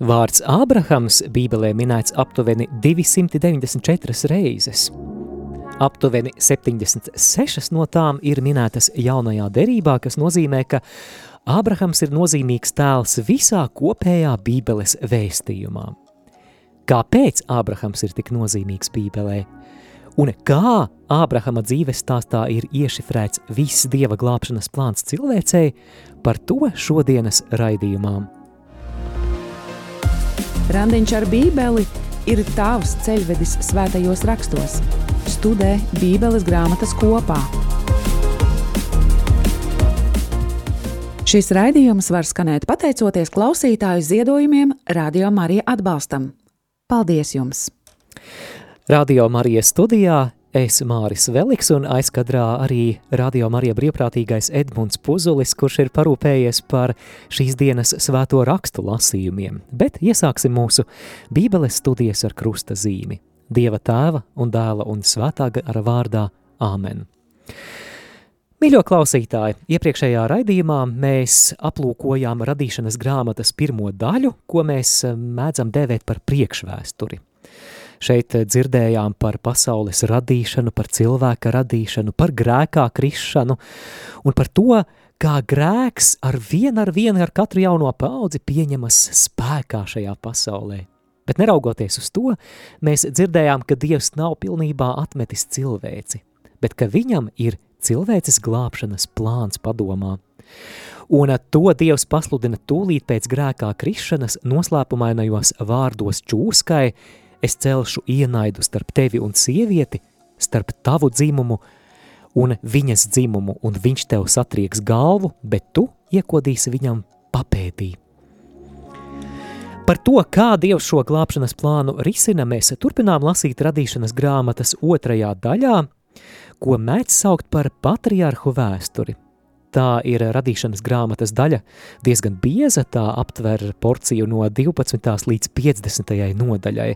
Vārds Ābrahams Bībelē minēts aptuveni 294 reizes. Aptuveni 76 no tām ir minētas jaunajā derībā, kas nozīmē, ka Ābrahams ir nozīmīgs tēls visā kopējā Bībeles vēstījumā. Kāpēc Ābrahams ir tik nozīmīgs Bībelē? Un kā Ābrahama dzīves stāstā ir iešifrēts viss Dieva glābšanas plāns cilvēcei, par to šodienas raidījumā. Randiņš ar bībeli ir tavs ceļvedis svētajos rakstos. Studē Bībeles grāmatas kopā. Šis raidījums var skanēt pateicoties klausītāju ziedojumiem, Radio Marija atbalstam. Paldies jums! Radio Marijas studijā es Māris Veliks un aizkadrā arī Radio Marija brīvprātīgais Edmunds Puzulis, kurš ir parūpējies par šīs dienas svēto rakstu lasījumiem, bet iesāksim mūsu bībeles studijas ar krusta zīmi. Dieva tēva un dēla un svētā gara vārdā Āmen. Mīļo klausītāji, iepriekšējā raidījumā mēs aplūkojām radīšanas grāmatas pirmo daļu, ko mēs mēdzam dēvēt par priekšvēsturi. Šeit dzirdējām par pasaules radīšanu, par cilvēka radīšanu, par grēkā krišanu un par to, kā grēks ar vienu ar vienu ar katru jauno paudzi pieņemas spēkā šajā pasaulē. Bet neraugoties uz to, mēs dzirdējām, ka Dievs nav pilnībā atmetis cilvēci, bet ka viņam ir cilvēces glābšanas plāns padomā. Un to Dievs pasludina tūlīt pēc grēkā krišanas noslēpumainajos vārdos čūskai, es celšu ienaidu starp tevi un sievieti, starp tavu dzimumu un viņas dzimumu, un viņš tev satrieks galvu, bet tu iekodīsi viņam papēdī. Par to, kā Dievs šo glābšanas plānu risina, mēs turpinām lasīt radīšanas grāmatas otrajā daļā, ko mēdz saukt par patriarhu vēsturi – Tā ir radīšanas grāmatas daļa, diezgan bieza, tā aptver porciju no 12. līdz 50. nodaļai.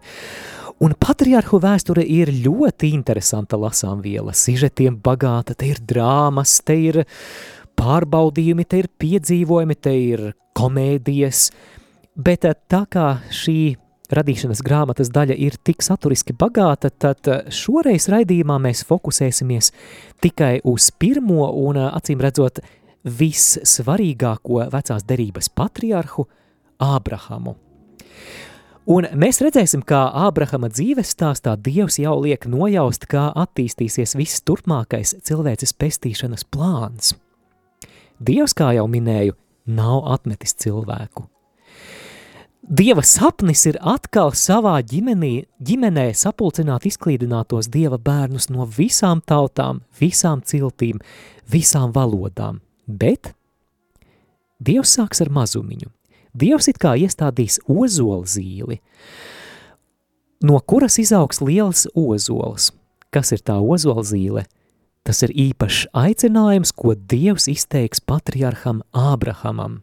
Un patriarhu vēsture ir ļoti interesanta lasām viela, sižetiem bagāta, te ir drāmas, te ir pārbaudījumi, te ir piedzīvojumi, te ir komēdijas, bet tā kā šī radīšanas grāmatas daļa ir tik saturiski bagāta, tad eh, šoreiz raidījumā mēs fokusēsimies tikai uz pirmo un eh, acīm redzot vissvarīgāko vecās derības patriarhu Ābrahamu. Un mēs redzēsim, kā Ābrahama dzīves stāstā Dievs jau liek nojaust, kā attīstīsies viss turpmākais cilvēces pestīšanas plāns. Dievs, kā jau minēju, nav atmetis cilvēku. Dieva sapnis ir atkal savā ģimenī, ģimenē sapulcināt izklīdinātos Dieva bērnus no visām tautām, visām ciltīm, visām valodām. Bet Dievs sāks ar mazumiņu. Dievs it kā iestādīs ozola zīli, no kuras izaugs liels ozols. Kas ir tā ozola zīle? Tas ir īpašs aicinājums, ko Dievs izteiks patriarham Ābrahamam.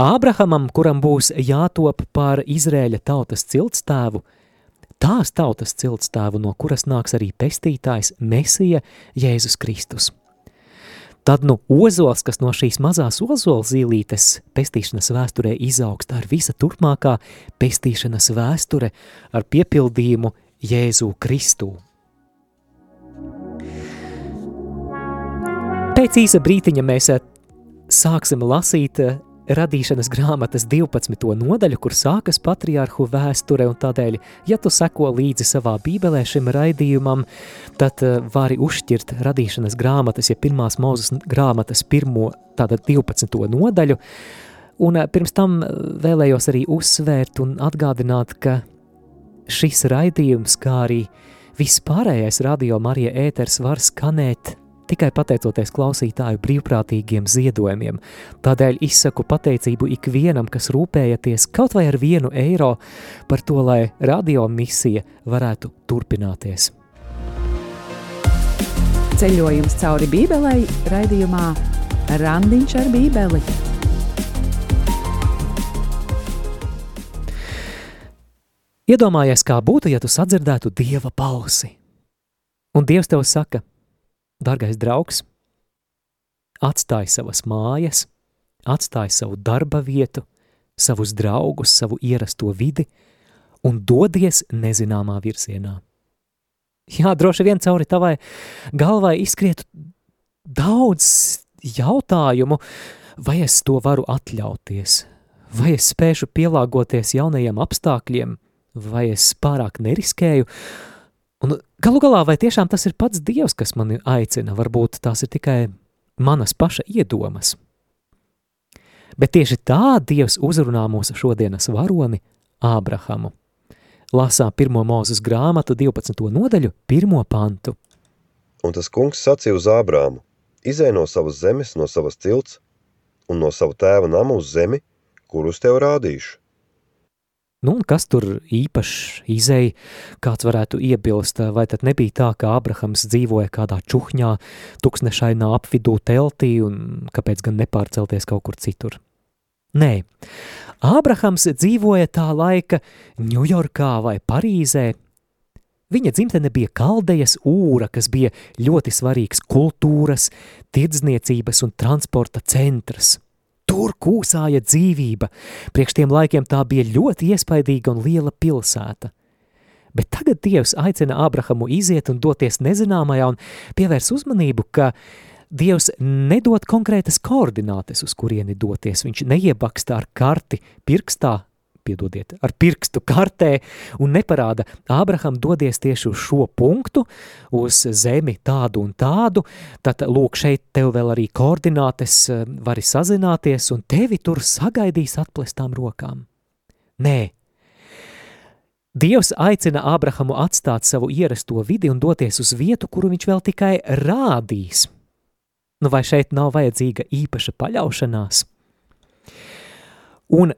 Ābrahamam, kuram būs jātop par Izrēļa tautas ciltstāvu, tās tautas ciltstāvu, no kuras nāks arī pestītājs Mesija Jēzus Kristus. Tad nu ozols, kas no šīs mazās ozola zīlītes pestīšanas vēsturē izaugs, tā ir visa turpmākā pestīšanas vēsture ar piepildījumu Jēzu Kristu. Pēc īsa brītiņa mēs sāksim lasīt radīšanas grāmatas 12. nodaļu, kur sākas patriārhu vēsture, un tādēļ, ja tu seko līdzi savā bībelē šim raidījumam, tad uh, vari uzšķirt radīšanas grāmatas, ja pirmās mūzes grāmatas pirmo, tātad 12. nodaļu, un uh, pirms tam eh, vēlējos arī uzsvērt un atgādināt, ka šis raidījums, kā arī viss pārējais radio Marija ēters var skanēt tikai pateicoties klausītāju brīvprātīgiem ziedojumiem. Tādēļ izsaku pateicību ikvienam, kas rūpējaties kaut vai ar vienu eiro par to, lai radio misija varētu turpināties. Ceļojums cauri Bībelei raidījumā Randiņš ar Bībeli. Iedomājies, kā būtu, ja tu sadzirdētu Dieva balsi. Un Dievs tev saka – Dargais draugs, atstāj savas mājas, atstāj savu darba vietu, savus draugus, savu ierasto vidi un dodies nezināmā virzienā. Jā, droši vien cauri tavai galvai izskriet daudz jautājumu, vai es to varu atļauties, vai es spēšu pielāgoties jaunajiem apstākļiem, vai es pārāk neriskēju, un galu galā, vai tiešām tas ir pats Dievs, kas mani aicina, varbūt tās ir tikai manas paša iedomas. Bet tieši tā Dievs uzrunā mūsu šodienas varoni Ābrahamu. Lasām pirmo mūzes grāmatu 12. nodaļu, pirmo pantu. Un tas kungs sacīja uz Ābrāmu, izēj no savas zemes, no savas cilts un no sava tēva nama uz zemi, kur uz tev rādīšu. Nu, un kas tur īpaši izēja, kāds varētu iebilst, vai tad nebija tā, ka Abrahams dzīvoja kādā čuhņā, tuksnešainā apvidū teltī, un kāpēc gan nepārcelties kaut kur citur? Nē, Ābrahams dzīvoja tā laika Ņujorkā vai Parīzē. Viņa dzimtene bija Kaldejas Ūra, kas bija ļoti svarīgs kultūras, tirdzniecības un transporta centrs. Tur kūsāja dzīvība. Priekš tiem laikiem tā bija ļoti iespaidīga un liela pilsēta. Bet tagad Dievs aicina Ābrahamu iziet un doties nezināmajā un pievērs uzmanību, ka Dievs nedod konkrētas koordinātes, uz kurieni doties. Viņš neiebaksta ar karti pirkstā, piedodiet, ar pirkstu kartē un neparāda, Ābraham dodies tieši uz šo punktu, uz zemi tādu un tādu, tad lūk šeit tev vēl arī koordinātes vari sazināties un tevi tur sagaidīs atplestām rokām. Nē, Dievs aicina Ābrahamu atstāt savu ierasto vidi un doties uz vietu, kuru viņš vēl tikai rādīs – Nu, vai šeit nav vajadzīga īpaša paļaušanās? Un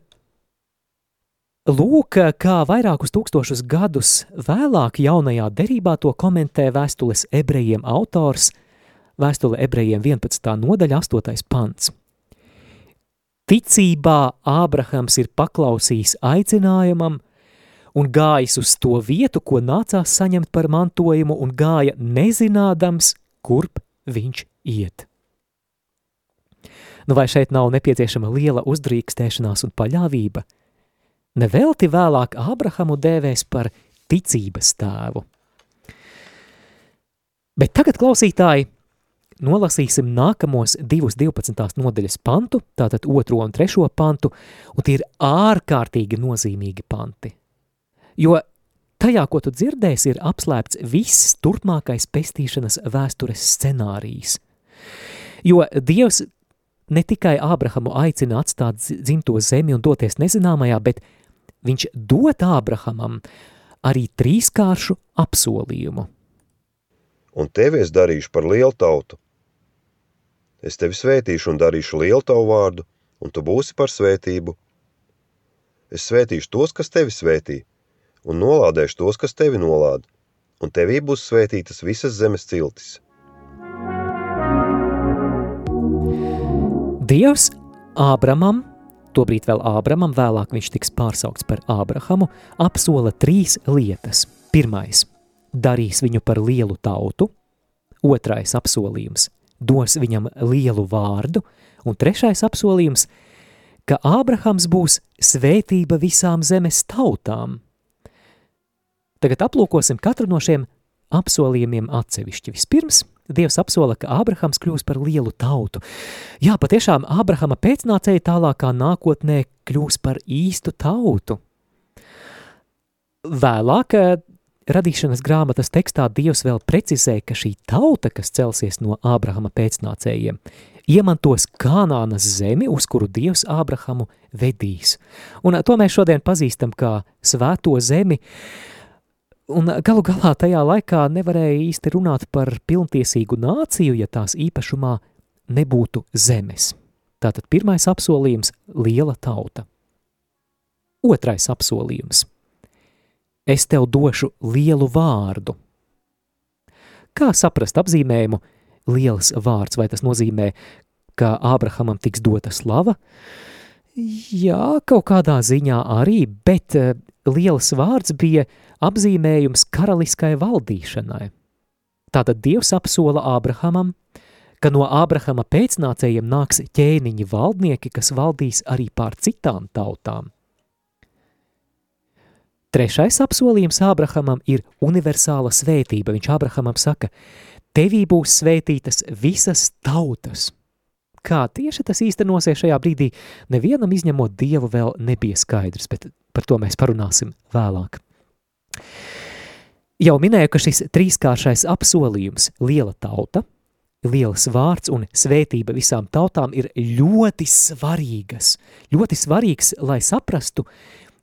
lūk, kā vairākus tūkstošus gadus vēlāk jaunajā derībā to komentē vēstules ebrejiem autors, vēstule ebrejiem 11. nodaļa 8. pants. Ticībā Ābrahams ir paklausījis aicinājumam un gājis uz to vietu, ko nācās saņemt par mantojumu, un gāja nezinādams, kurp viņš iet. Nu vai šeit nav nepieciešama liela uzdrīkstēšanās un paļāvība? Nevelti vēlāk Ābrahamu dēvēs par ticības tēvu. Bet tagad, klausītāji, nolasīsim nākamos divus 12. nodaļas pantu, tātad otro un trešo pantu, un tie ir ārkārtīgi nozīmīgi panti. Jo tajā, ko tu dzirdēsi, ir apslēpts viss turpmākais pestīšanas vēstures scenārijs. Jo Dievs ne tikai Ābrahamu aicina atstāt dzimto zemi un doties nezināmajā, bet viņš dod Ābrahamam arī trīskāršu apsolījumu. Un tevi es darīšu par lielu tautu. Es tevi svētīšu un darīšu lielu tavu vārdu, un tu būsi par svētību. Es svētīšu tos, kas tevi svētī, un nolādēšu tos, kas tevi nolāda, un tevī būs svētītas visas zemes ciltis. Dievs Ābramam, tobrīd vēl Ābramam, vēlāk viņš tiks pārsaukts par Ābrahamu, apsola trīs lietas. Pirmais – darīs viņu par lielu tautu, otrais apsolījums – dos viņam lielu vārdu, un trešais apsolījums – ka Ābrahams būs svētība visām zemes tautām. Tagad aplūkosim katru no šiem apsolījumiem atsevišķi. Vispirms – Dievs apsola, ka Ābrahams kļūs par lielu tautu. Jā, patiešām Ābrahama pēcnācēji tālākā nākotnē kļūs par īstu tautu. Vēlāk eh, radīšanas grāmatas tekstā Dievs vēl precizē, ka šī tauta, kas celsies no Ābrahama pēcnācējiem, iemantos Kanānas zemi, uz kuru Dievs Ābrahamu vedīs. Un to mēs šodien pazīstam kā svēto zemi, uh, Un galu galā tajā laikā nevarēja īsti runāt par pilntiesīgu nāciju, ja tās īpašumā nebūtu zemes. Tātad pirmais apsolījums – liela tauta. Otrais apsolījums – es tev došu lielu vārdu. Kā saprast apzīmējumu liels vārds, vai tas nozīmē, ka Ābrahamam tiks dota slava? Jā, kaut kādā ziņā arī, bet eh, liels vārds bija – apzīmējums karaliskai valdīšanai. Tātad Dievs apsola Ābrahamam, ka no Ābrahama pēcnācējiem nāks ķēniņi valdnieki, kas valdīs arī pār citām tautām. Trešais apsolījums Ābrahamam ir universāla svētība. Viņš Ābrahamam saka, tevī būs svētītas visas tautas. Kā tieši tas īstenosies šajā brīdī, nevienam izņemot Dievu vēl nebija skaidrs, bet par to mēs parunāsim vēlāk. Jau minēju, ka šis trīskāršais apsolījums – liela tauta, liels vārds un svētība visām tautām ir ļoti svarīgas. Ļoti svarīgs, lai saprastu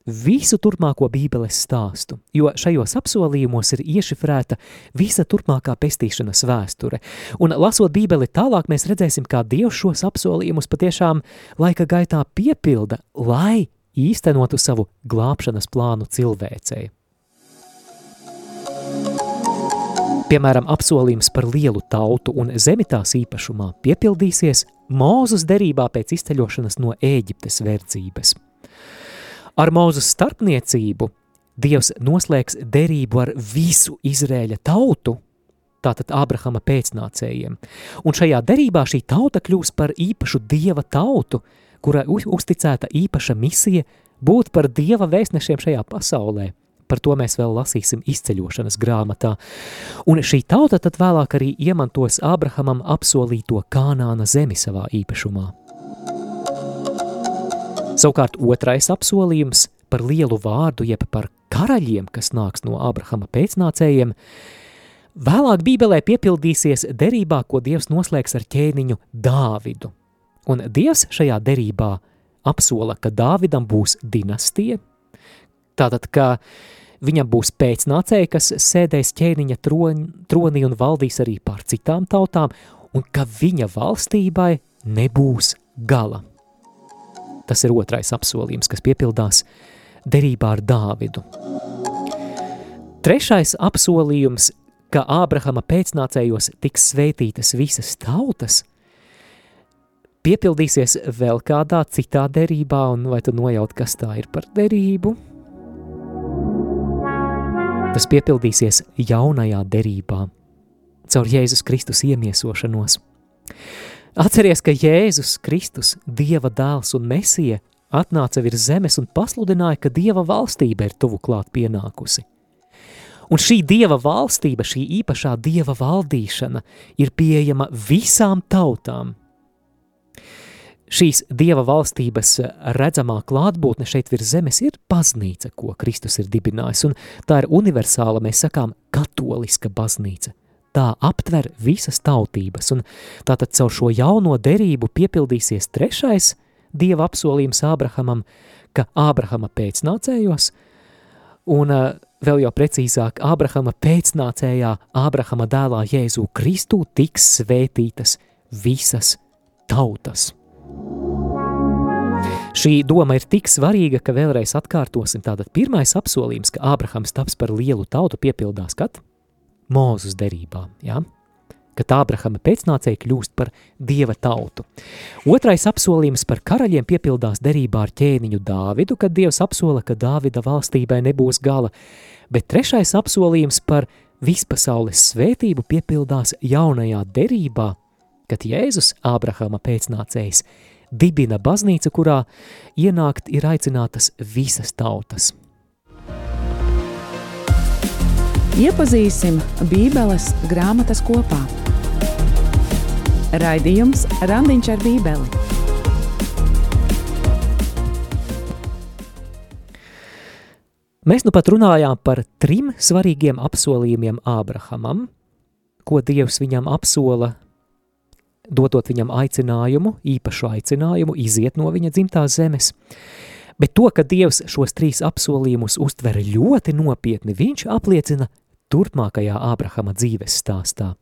visu turpmāko bībeles stāstu, jo šajos apsolījumos ir iešifrēta visa turpmākā pestīšanas vēsture. Un lasot bībeli tālāk, mēs redzēsim, kā Dievs šos apsolījumus patiešām laika gaitā piepilda, lai īstenotu savu glābšanas plānu cilvēcei. Piemēram, apsolījums par lielu tautu un zemi tās īpašumā piepildīsies Mūzes derībā pēc izceļošanas no Ēģiptes verdzības. Ar Mūzes starpniecību Dievs noslēgs derību ar visu Izrēļa tautu, tātad Ābrahama pēcnācējiem, un šajā derībā šī tauta kļūs par īpašu Dieva tautu, kurai uzticēta īpaša misija būt par Dieva vēstnešiem šajā pasaulē – Par to mēs vēl lasīsim izceļošanas grāmatā. Un šī tauta tad vēlāk arī iemantos Ābrahamam apsolīto Kānāna zemi savā īpašumā. Savukārt otrais apsolījums par lielu vārdu, jeb par karaļiem, kas nāks no Ābrahama pēcnācējiem, vēlāk Bībelē piepildīsies derībā, ko Dievs noslēgs ar ķēniņu Dāvidu. Un Dievs šajā derībā apsola, ka Dāvidam būs dinastija, tātad, ka Viņam būs pēcnācēji, kas sēdēs ķēniņa tronī un valdīs arī pār citām tautām, un ka viņa valstībai nebūs gala. Tas ir otrais apsolījums, kas piepildās derībā ar Dāvidu. Trešais apsolījums, ka Ābrahama pēcnācējos tiks svētītas visas tautas, piepildīsies vēl kādā citā derībā, un vai tu nojaut, kas tā ir par derību? Tas piepildīsies jaunajā derībā, caur Jēzus Kristus iemiesošanos. Atceries, ka Jēzus Kristus, Dieva dēls un Mesija, atnāca virs zemes un pasludināja, ka Dieva valstība ir tuvu klāt pienākusi. Un šī Dieva valstība, šī īpašā Dieva valdīšana ir pieejama visām tautām, šīs dieva valstības redzamā klātbūtne šeit virs zemes ir baznīca, ko Kristus ir dibinājis, un tā ir universāla, mēs sakām, katoliska baznīca. Tā aptver visas tautības, un tātad caur šo jauno derību piepildīsies trešais dieva apsolījums Ābrahamam, ka Ābrahama pēcnācējos, un vēl jau precīzāk, Ābrahama pēcnācējā, Ābrahama dēlā Jēzu Kristu tiks svētītas visas tautas. Šī doma ir tik svarīga, ka vēlreiz atkārtosim. Tātad pirmais apsolījums, ka Ābrahams taps par lielu tautu, piepildās kad? Mūzes derībā, ja? kad Ābrahama pēcnācēji kļūst par dieva tautu. Otrais apsolījums par karaļiem piepildās derībā ar ķēniņu Dāvidu, kad Dievs apsola, ka Dāvida valstībai nebūs gala, bet trešais apsolījums par vispasaules svētību piepildās jaunajā derībā, kad Jēzus, Ābrahama pēcnācējs, dibina baznīcu, kurā ienākt ir aicinātas visas tautas. Iepazīsim Bībeles grāmatas kopā. Raidījums Randiņš ar Bībeli. Mēs nu pat runājām par trim svarīgiem apsolījumiem Ābrahamam, ko Dievs viņam apsola dotot viņam aicinājumu, īpašu aicinājumu, iziet no viņa dzimtās zemes. Bet to, ka Dievs šos trīs apsolījumus uztver ļoti nopietni, viņš apliecina turpmākajā Ābrahama dzīves stāstā.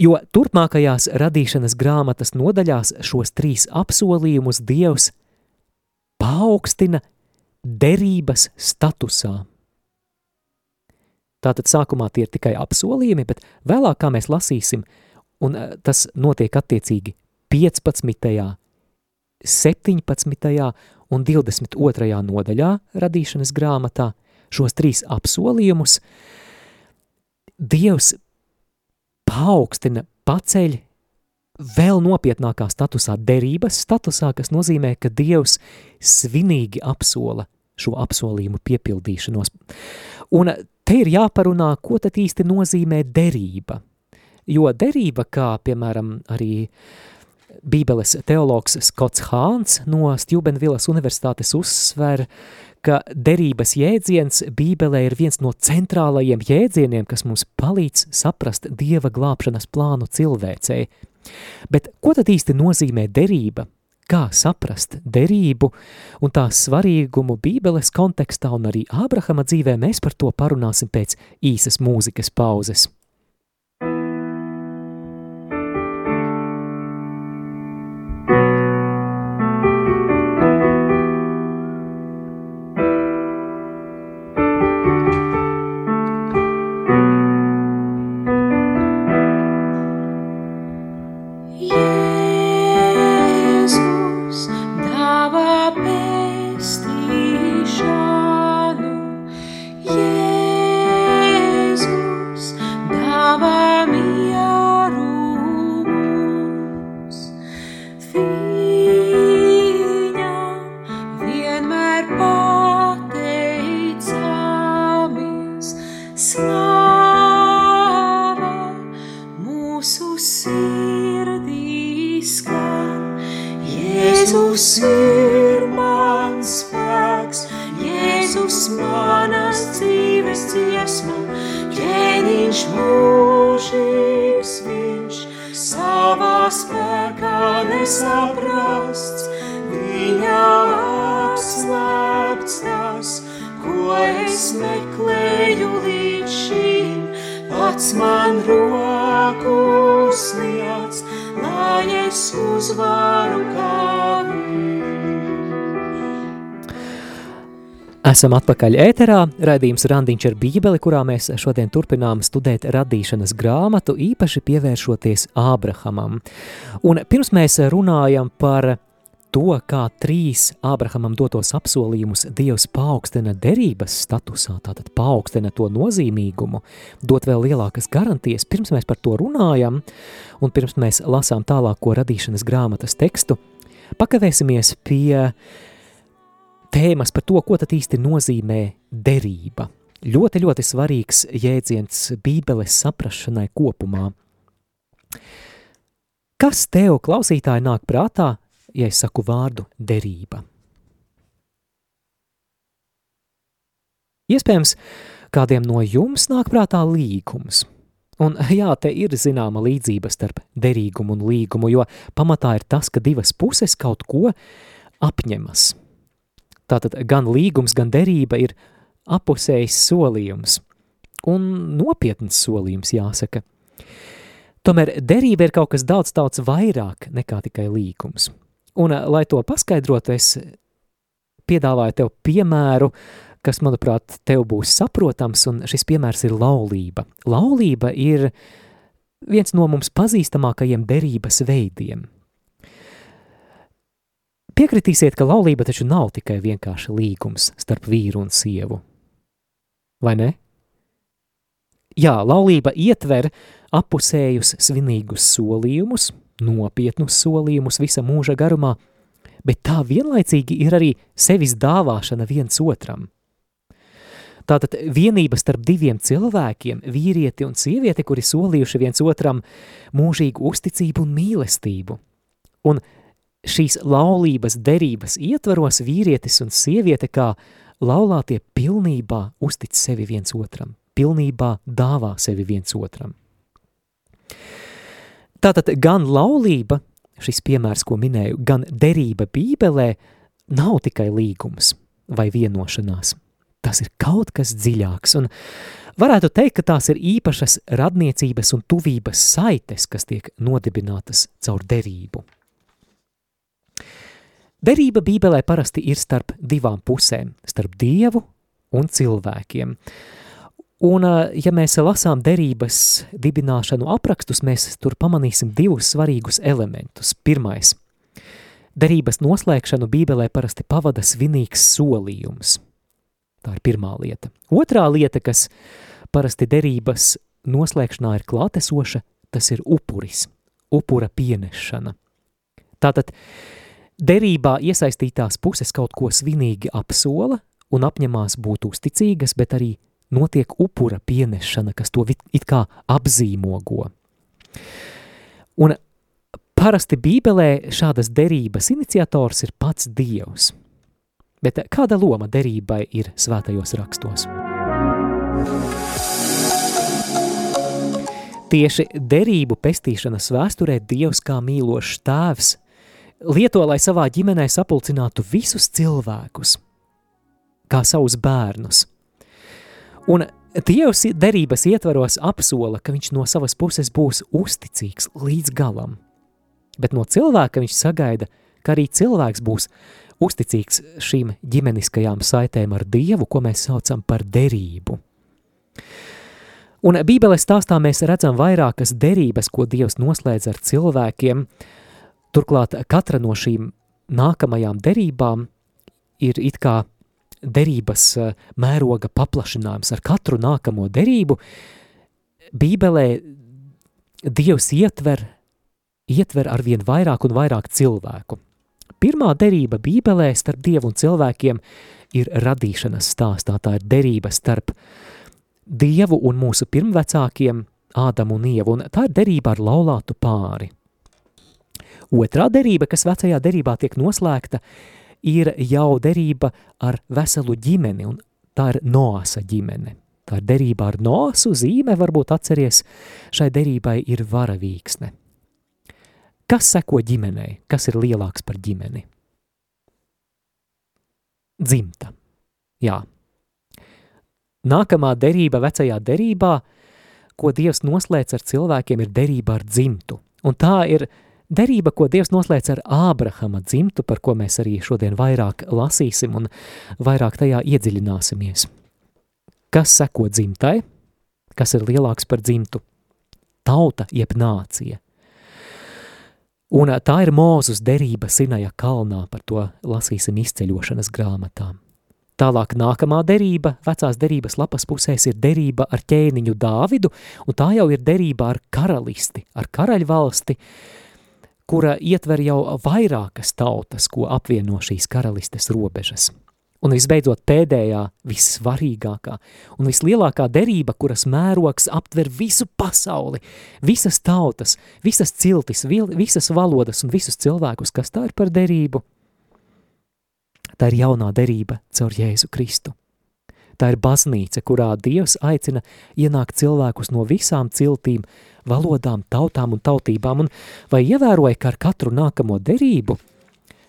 Jo turpmākajās radīšanas grāmatas nodaļās šos trīs apsolījumus Dievs paaugstina derības statusā. Tātad sākumā tie ir tikai apsolījumi, bet vēlāk, kā mēs lasīsim, un eh, tas notiek attiecīgi 15., 17. un 22. nodaļā radīšanas grāmatā šos trīs apsolījumus Dievs paaugstina paceļ vēl nopietnākā statusā, derības statusā, kas nozīmē, ka Dievs svinīgi apsola šo apsolījumu piepildīšanos. Un te ir jāparunā, ko tad īsti nozīmē derība. Jo derība, kā piemēram arī Bībeles teologs Skots Hāns no Stjubenvilas universitātes uzsver, ka derības jēdziens Bībelē ir viens no centrālajiem jēdzieniem, kas mums palīdz saprast Dieva glābšanas plānu cilvēcei. Bet ko tad īsti nozīmē derība? Kā saprast derību un tās svarīgumu Bībeles kontekstā un arī Ābrahama dzīvē mēs par to parunāsim pēc īsas mūzikas pauzes. Esam atpakaļ ēterā, raidījums Randiņš ar bībeli, kurā mēs šodien turpinām studēt radīšanas grāmatu, īpaši pievēršoties Ābrahamam. Un pirms mēs runājam par to, kā trīs Ābrahamam dotos apsolījumus Dievs paaugstina derības statusā, tātad paaugstina to nozīmīgumu, dot vēl lielākas garantijas, pirms mēs par to runājam, un pirms mēs lasām tālāko radīšanas grāmatas tekstu, pakavēsimies pie tēmas par to, ko tad īsti nozīmē derība. Ļoti, ļoti svarīgs jēdziens Bībeles saprašanai kopumā. Kas tev, klausītāji, nāk prātā, ja es saku vārdu derība? Iespējams, kādiem no jums nāk prātā līgums. Un jā, te ir zināma līdzība starp derīgumu un līgumu, jo pamatā ir tas, ka divas puses kaut ko apņemas – Tātad gan līgums, gan derība ir apusējs solījums un nopietns solījums jāsaka. Tomēr derība ir kaut kas daudz daudz vairāk nekā tikai līgums. Un, lai to paskaidrotu, es piedāvāju tev piemēru, kas, manuprāt, tev būs saprotams, un šis piemērs ir laulība. Laulība ir viens no mums pazīstamākajiem derības veidiem – Piekritīsiet, ka laulība taču nav tikai vienkārši līgums starp vīru un sievu. Vai ne? Jā, laulība ietver apusējus svinīgus solījumus, nopietnus solījumus visa mūža garumā, bet tā vienlaicīgi ir arī sevis dāvāšana viens otram. Tātad vienība starp diviem cilvēkiem, vīrieti un sievieti, kuri solījuši viens otram mūžīgu uzticību un mīlestību. Un šīs laulības derības ietvaros vīrietis un sieviete kā laulātie pilnībā uztic sevi viens otram, pilnībā dāvā sevi viens otram. Tātad gan laulība, šis piemērs, ko minēju, gan derība bībelē nav tikai līgums vai vienošanās. Tas ir kaut kas dziļāks, un varētu teikt, ka tās ir īpašas radniecības un tuvības saites, kas tiek nodibinātas caur derību. Derība Bībelē parasti ir starp divām pusēm, starp Dievu un cilvēkiem. Un, ja mēs lasām derības dibināšanu aprakstus, mēs tur pamanīsim divus svarīgus elementus. Pirmais – derības noslēgšanu Bībelē parasti pavada svinīgs solījums. Tā ir pirmā lieta. Otrā lieta, kas parasti derības noslēgšanā ir klātesoša tas ir upuris, upura pienešana. Tātad derībā iesaistītās puses kaut ko svinīgi apsola un apņemās būt uzticīgas, bet arī notiek upura pienešana, kas to it kā apzīmogo. Un parasti Bībelē šādas derības iniciators ir pats Dievs. Bet kāda loma derībai ir svētajos rakstos? Tieši derību pestīšanas vēsturē Dievs kā mīlošs tēvs lieto, lai savā ģimenē sapulcinātu visus cilvēkus, kā savus bērnus. Un Dievs derības ietvaros apsola, ka viņš no savas puses būs uzticīgs līdz galam. Bet no cilvēka viņš sagaida, ka arī cilvēks būs uzticīgs šīm ģimeniskajām saitēm ar Dievu, ko mēs saucam par derību. Un Bībeles stāstā mēs redzam vairākas derības, ko Dievs noslēdz ar cilvēkiem. Turklāt katra no šīm nākamajām derībām ir it kā derības eh, mēroga paplašinājums. Ar katru nākamo derību Bībelē Dievs ietver, ietver arvien vairāk un vairāk cilvēku. Pirmā derība Bībelē starp Dievu un cilvēkiem ir radīšanas stāstā. Tā ir derība starp Dievu un mūsu pirmvecākiem, Ādamu un Ievu, un tā ir derība ar laulātu pāri. Otrā derība, kas vecajā derībā tiek noslēgta, ir jau derība ar veselu ģimeni, un tā ir Noasa ģimene. Tā ir derība ar Noasu, zīme, varbūt atceries, šai derībai ir varavīksne. Kas seko ģimenei? Kas ir lielāks par ģimeni? Dzimta. Jā, Nākamā derība vecajā derībā, ko Dievs noslēdz ar cilvēkiem, ir derība ar dzimtu. Un tā ir derība, ko Dievs noslēdz ar Ābrahama dzimtu, par ko mēs arī šodien vairāk lasīsim un vairāk tajā iedziļināsimies. Kas seko dzimtai? Kas ir lielāks par dzimtu? Tauta jeb nācija. Un tā ir Mūzus derība Sinaja kalnā, par to lasīsim izceļošanas grāmatām. Tālāk nākamā derība, vecās derības lapas pusēs ir derība ar ķēniņu Dāvidu, un tā jau ir derība ar karalisti, ar karaļvalsti, kura ietver jau vairākas tautas, ko apvieno šīs karalistes robežas. Un visbeidzot pēdējā, vissvarīgākā un vislielākā derība, kuras mērogs aptver visu pasauli, visas tautas, visas ciltis, visas valodas un visus cilvēkus, kas tā ir par derību – Tā ir jaunā derība caur Jēzu Kristu. Tā ir baznīca, kurā Dievs aicina ienākt cilvēkus no visām ciltīm, valodām, tautām un tautībām, un vai ievēroja, ka ar katru nākamo derību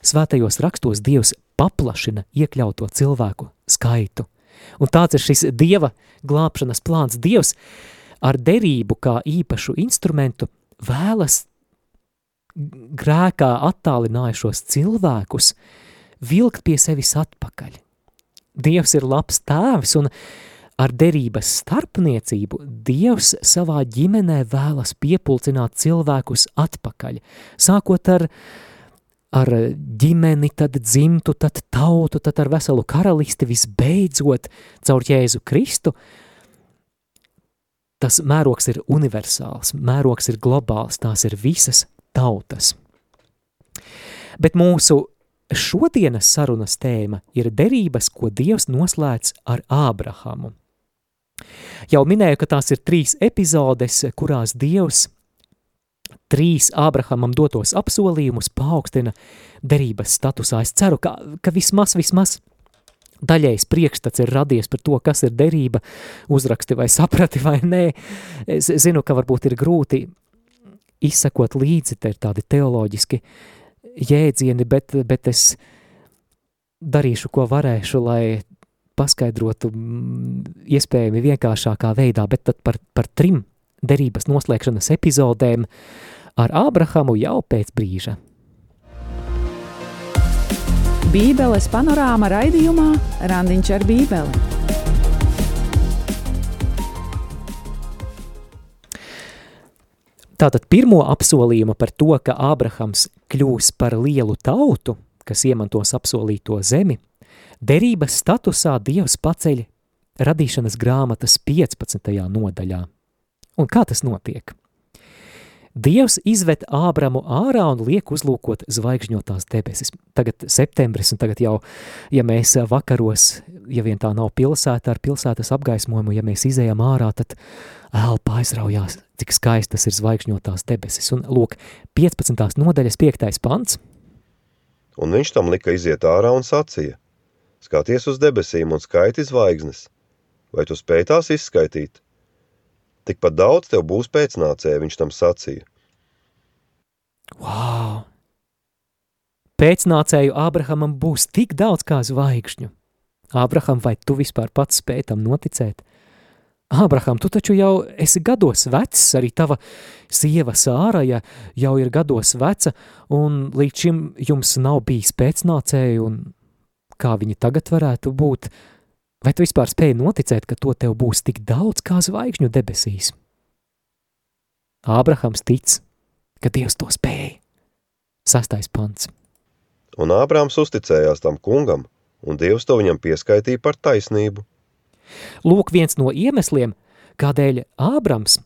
svētajos rakstos Dievs paplašina iekļauto cilvēku skaitu. Un tāds ir šis Dieva glābšanas plāns. Dievs ar derību kā īpašu instrumentu vēlas grēkā attālinājušos cilvēkus vilkt pie sevis atpakaļ. Dievs ir labs tēvs, un ar derības starpniecību Dievs savā ģimenē vēlas piepulcināt cilvēkus atpakaļ, sākot ar, ar ģimeni, tad dzimtu, tad tautu, tad ar veselu karalisti, visbeidzot, caur Jēzu Kristu, tas mērogs ir universāls, mērogs ir globāls, tās ir visas tautas. Bet mūsu Šodienas sarunas tēma ir derības, ko Dievs noslēdz ar Ābrahamu. Jau minēju, ka tās ir trīs epizodes, kurās Dievs trīs Ābrahamam dotos apsolījumus paaugstina derības statusā. Es ceru, ka, ka vismaz, vismaz daļējs priekšstats ir radies par to, kas ir derība, uzraksti vai saprati vai nē. Es zinu, ka varbūt ir grūti izsakot līdzi, te ir tādi teoloģiski jēdzieni, bet, bet es darīšu, ko varēšu, lai paskaidrotu mm, iespējami vienkāršākā veidā, bet tad par, par trim derības noslēgšanas epizodēm ar Ābrahamu jau pēc brīža. Bībeles panorāma raidījumā Randiņš ar bībeli. Tātad pirmo apsolījumu par to, ka Ābrahams kļūs par lielu tautu, kas iemantos apsolīto zemi, derības statusā Dievs paceļ radīšanas grāmatas 15. nodaļā. Un kā tas notiek? Dievs izved Ābramu ārā un liek uzlūkot zvaigžņotās debesis. Tagad septembris, un tagad jau, ja mēs vakaros, ja vien tā nav pilsēta ar pilsētas apgaismojumu, ja mēs izējām ārā, tad elpa aizraujās, cik skaistas ir zvaigžņotās debesis. Un lūk, 15. nodaļas 5. pants. Un viņš tam lika iziet ārā un sacīja, skaties uz debesīm un skaiti zvaigznes, vai tu spēj tās izskaitīt? Tikpat daudz tev būs pēcnācēji, viņš tam sacīja. Wow! Pēcnācēju Ābrahamam būs tik daudz kā zvaigžņu. Ābraham, vai tu vispār pats spēj tam noticēt? Ābraham, tu taču jau esi gados vecs, arī tava sieva Sāraja jau ir gados veca, un līdz šim jums nav bijis pēcnācēju, un kā viņi tagad varētu būt, Vai tu vispār spēji noticēt, ka to tev būs tik daudz kā zvaigžņu debesīs? Ābrahams tic, ka Dievs to spēja. Sastais pants. Un Ābrāms uzticējās tam kungam, un Dievs to viņam pieskaitīja par taisnību. Lūk viens no iemesliem, kādēļ Ābrams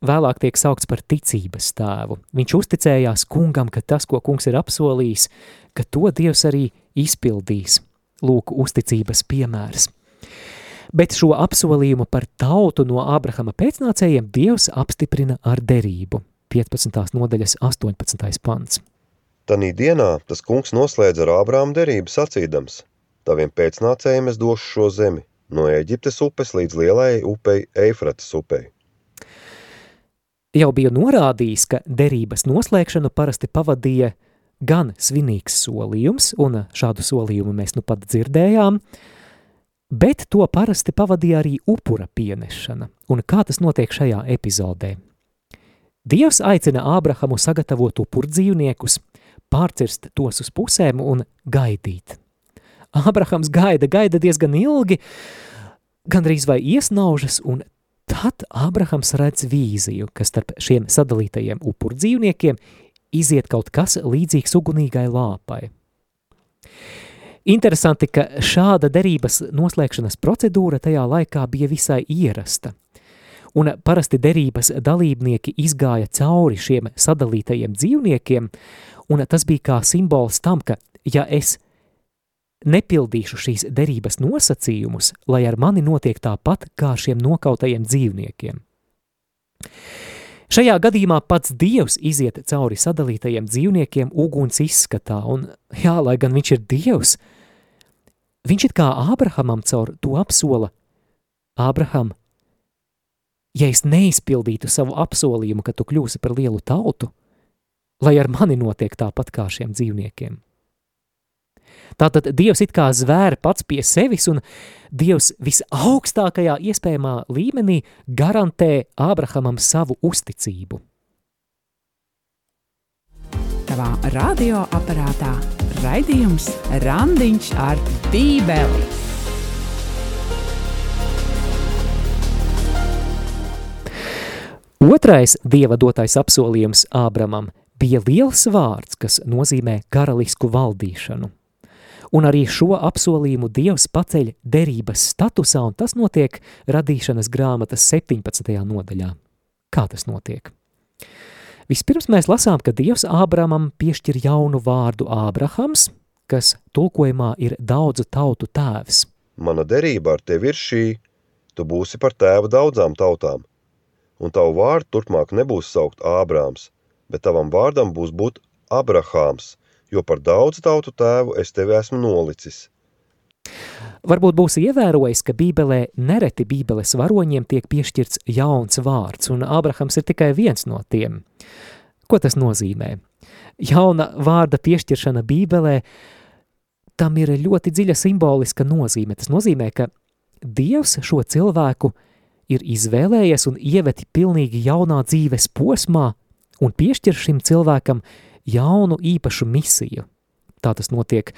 vēlāk tiek saukts par ticības tēvu. Viņš uzticējās kungam, ka tas, ko kungs ir apsolījis, ka to Dievs arī izpildīs. Lūk, uzticības piemērs bet šo apsolījumu par tautu no Ābrahama pēcnācējiem Dievs apstiprina ar derību. 15. nodaļas 18. pants. Tanī dienā tas kungs noslēdz ar Ābrāmu derību sacīdams, taviem pēcnācējiem es došu šo zemi, no Eģiptes upes līdz lielai upei Eifratas upei. Jau bija norādījis, ka derības noslēgšanu parasti pavadīja gan svinīgs solījums, un šādu solījumu mēs nu pat dzirdējām, bet to parasti pavadīja arī upura pienešana. Un kā tas notiek šajā epizodē? Dievs aicina Ābrahamu sagatavot upur dzīvniekus, pārcirst tos uz pusēm un gaidīt. Ābrahams gaida, gaida diezgan ilgi, gandrīz vai iesnaužas, un tad Ābrahams redz vīziju, ka starp šiem sadalītajiem upur dzīvniekiem iziet kaut kas līdzīgs ugunīgai lāpai. Interesanti, ka šāda derības noslēgšanas procedūra tajā laikā bija visai ierasta. Un parasti derības dalībnieki izgāja cauri šiem sadalītajiem dzīvniekiem, un tas bija kā simbols tam, ka ja es nepildīšu šīs derības nosacījumus, lai ar mani notiek tāpat kā šiem nokautajiem dzīvniekiem. Šajā gadījumā pats Dievs iziet cauri sadalītajiem dzīvniekiem uguns izskatā, un jā, lai gan viņš ir Dievs, viņš it kā Ābrahamam caur to apsola, Ābraham, ja es neizpildītu savu apsolījumu, ka tu kļūsi par lielu tautu, lai ar mani notiek tāpat kā šiem dzīvniekiem. Tātad Dievs it kā zvēra pats pie sevis, un Dievs visaugstākajā iespējamā līmenī garantē Ābrahamam savu uzticību. Tavā radioaparātā raidījums Randiņš ar Bībeli. Otrais dieva dotais apsolījums Ābramam bija liels vārds, kas nozīmē karalisku valdīšanu. Un arī šo apsolījumu Dievs paceļ derības statusā, un tas notiek radīšanas grāmatas 17. nodaļā. Kā tas notiek? Vispirms mēs lasām, ka Dievs Ābramam piešķir jaunu vārdu Ābrahams, kas tulkojumā ir daudzu tautu tēvs. Mana derība ar tevi ir šī, tu būsi par tēvu daudzām tautām, un tavu vārdu turpmāk nebūs saukt Ābrāms, bet tavam vārdam būs būt Abrahāms, jo par daudzu tautu tēvu es tevi esmu nolicis. Varbūt būs ievērojis, ka Bībelē nereti Bībeles varoņiem tiek piešķirts jauns vārds, un Ābrahams ir tikai viens no tiem. Ko tas nozīmē? Jauna vārda piešķiršana Bībelē, tam ir ļoti dziļa simboliska nozīme. Tas nozīmē, ka Dievs šo cilvēku ir izvēlējies un ieveti pilnīgi jaunā dzīves posmā un piešķir šim cilvēkam jaunu īpašu misiju. Tā tas notiek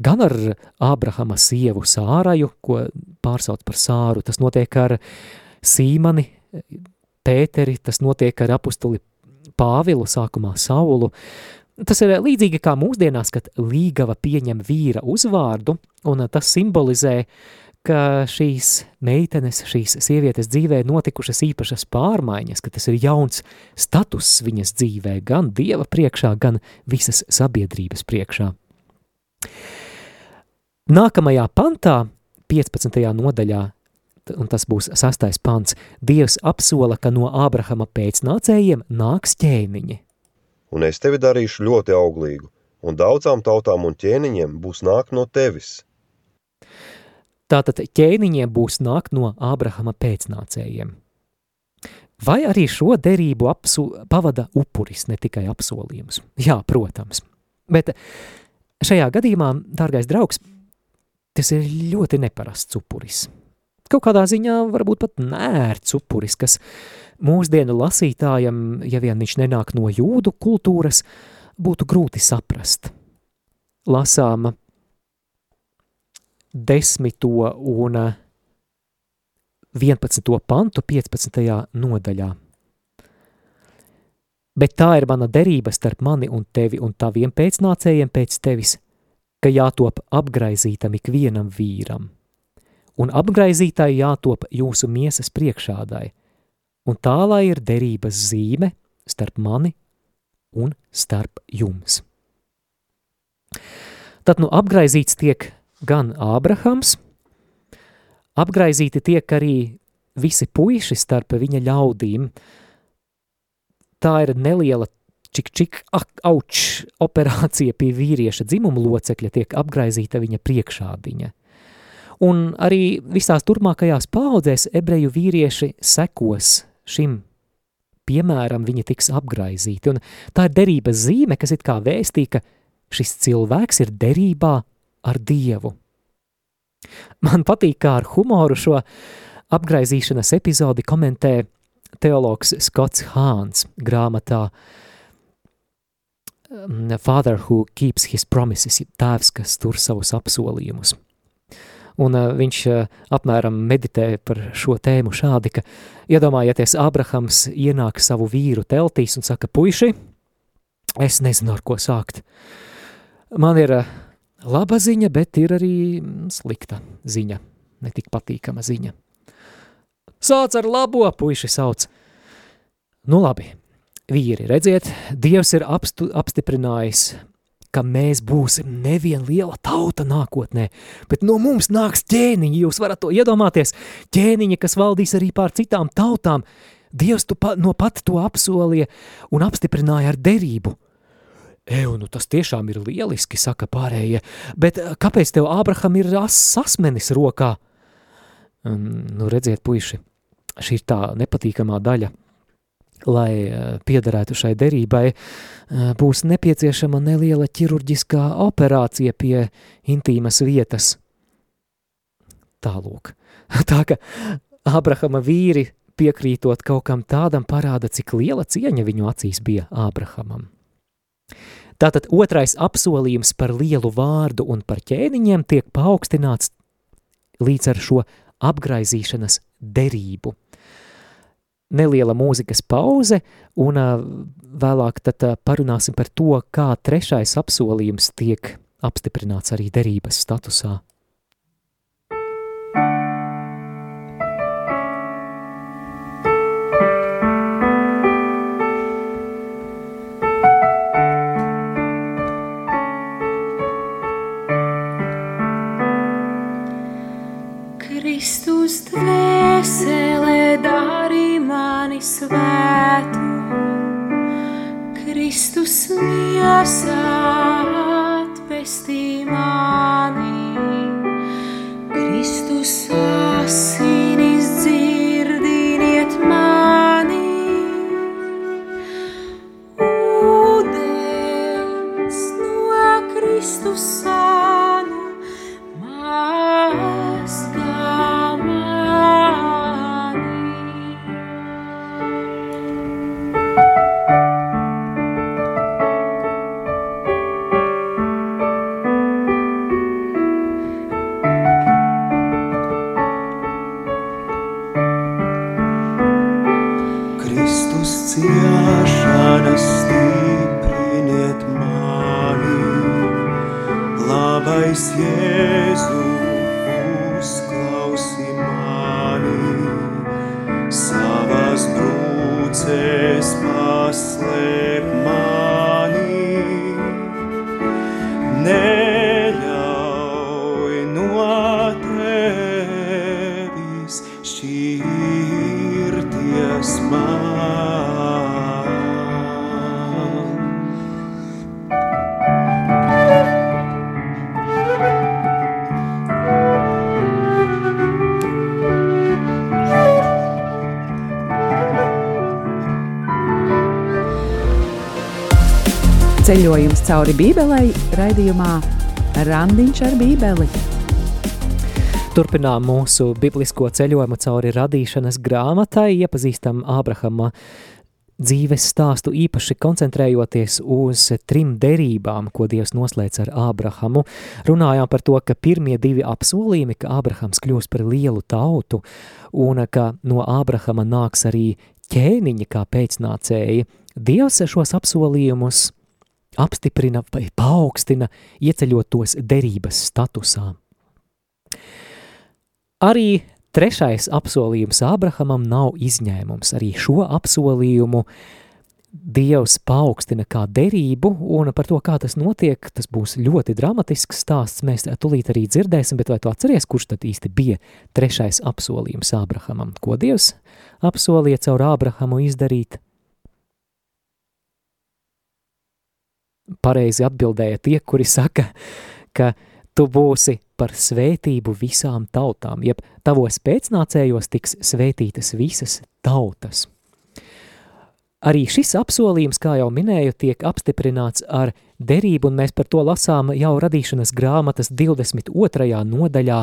gan ar Ābrahama sievu Sāraju, ko pārsauc par Sāru, tas notiek ar Sīmani, Pēteri, tas notiek ar apustuli Pāvilu, sākumā Saulu. Tas ir līdzīgi kā mūsdienās, kad līgava pieņem vīra uzvārdu, un tas simbolizē, ka šīs meitenes, šīs sievietes dzīvē notikušas īpašas pārmaiņas, ka tas ir jauns status viņas dzīvē, gan Dieva priekšā, gan visas sabiedrības priekšā. Nākamajā pantā, 15. nodaļā, un tas būs sastais pants, Dievs apsola, ka no Ābrahama pēcnācējiem nāks ķēniņi. Un es tevi darīšu ļoti auglīgu, un daudzām tautām un ķēniņiem būs nāk no tevis. Tātad ķēniņiem būs nāk no Ābrahama pēcnācējiem. Vai arī šo derību apsu, pavada upuris, ne tikai apsolījums? Jā, protams. Bet šajā gadījumā, dārgais draugs, tas ir ļoti neparasts upuris. Kaut kādā ziņā varbūt pat nērts upuris, kas mūsdienu lasītājam, ja vien viņš nenāk no jūdu kultūras, būtu grūti saprast. Lasām desmito un 11. pantu 15. nodaļā. Bet tā ir mana derība starp mani un tevi un taviem pēcnācējiem pēc tevis, ka jātop apgraizītam ikvienam vīram un apgraizītāji jātop jūsu miesas priekšādai, un tā lai ir derības zīme starp mani un starp jums. Tad nu apgraizīts tiek gan Ābrahams, apgraizīti tiek arī visi puiši starp viņa ļaudīm. Tā ir neliela čik čik auč operācija pie vīrieša dzimuma locekļa tiek apgraizīta viņa priekšādiņa. Un arī visās turpmākajās paudzēs ebreju vīrieši sekos šim piemēram, viņi tiks apgraizīti. Un tā ir derības zīme, kas it kā vēstī, ka šis cilvēks ir derībā ar Dievu. Man patīk, kā ar humoru šo apgraizīšanas epizodi komentē teologs Skots Hāns grāmatā um, Father who keeps his promises, tēvs, kas tur savus apsolījumus. Un uh, viņš uh, apmēram meditē par šo tēmu šādi, ka iedomājieties, Abrahams ienāk savu vīru teltīs un saka, puiši, es nezinu, ar ko sākt. Man ir uh, laba ziņa, bet ir arī slikta ziņa, netik patīkama ziņa. Sāc ar labo, puiši sauc. Nu labi, vīri, redziet, Dievs ir apstu, apstiprinājis ka mēs būsim nevien liela tauta nākotnē, bet no mums nāks ķēniņi, jūs varat to iedomāties, ķēniņi, kas valdīs arī pār citām tautām. Dievs tu pa, no pat to apsolīja un apstiprināja ar derību. Eju, nu tas tiešām ir lieliski, saka pārējie, bet eh, kāpēc tev Ābraham ir sasmenis rokā? Nu, redziet, puiši, šī ir tā nepatīkamā daļa – lai eh, piederētu šai derībai, eh, būs nepieciešama neliela ķirurģiskā operācija pie intīmas vietas. Tālūk. Tā ka Ābrahama vīri piekrītot kaut kam tādam parāda, cik liela cieņa viņu acīs bija Ābrahamam. Tātad otrais apsolījums par lielu vārdu un par ķēniņiem tiek paaugstināts līdz ar šo apgraizīšanas derību – neliela mūzikas pauze, un vēlāk tad parunāsim par to, kā trešais apsolījums tiek apstiprināts arī derības statusā. Mani svētu, Kristus miesā cauri Bībelei raidījumā Randiņš ar Bībeli. Turpinām mūsu biblisko ceļojumu cauri radīšanas grāmatai, iepazīstam Ābrahama dzīves stāstu īpaši koncentrējoties uz trim derībām, ko Dievs noslēdz ar Ābrahamu. Runājām par to, ka pirmie divi apsolījumi, ka Ābrahams kļūs par lielu tautu un ka no Ābrahama nāks arī ķēniņi kā pēcnācēji. Dievs šos apsolījumus apstiprina vai paaugstina, ieceļot tos derības statusā. Arī trešais apsolījums Ābrahamam nav izņēmums. Arī šo apsolījumu Dievs paaugstina kā derību, un par to, kā tas notiek, tas būs ļoti dramatisks stāsts. Mēs tūlīt arī dzirdēsim, bet vai tu atceries, kurš tad īsti bija trešais apsolījums Ābrahamam? Ko Dievs apsolīja caur Ābrahamu izdarīt? Pareizi atbildēja tie, kuri saka, ka tu būsi par svētību visām tautām, jeb tavos pēcnācējos tiks svētītas visas tautas. Arī šis apsolījums, kā jau minēju, tiek apstiprināts ar derību, un mēs par to lasām jau radīšanas grāmatas 22. nodaļā,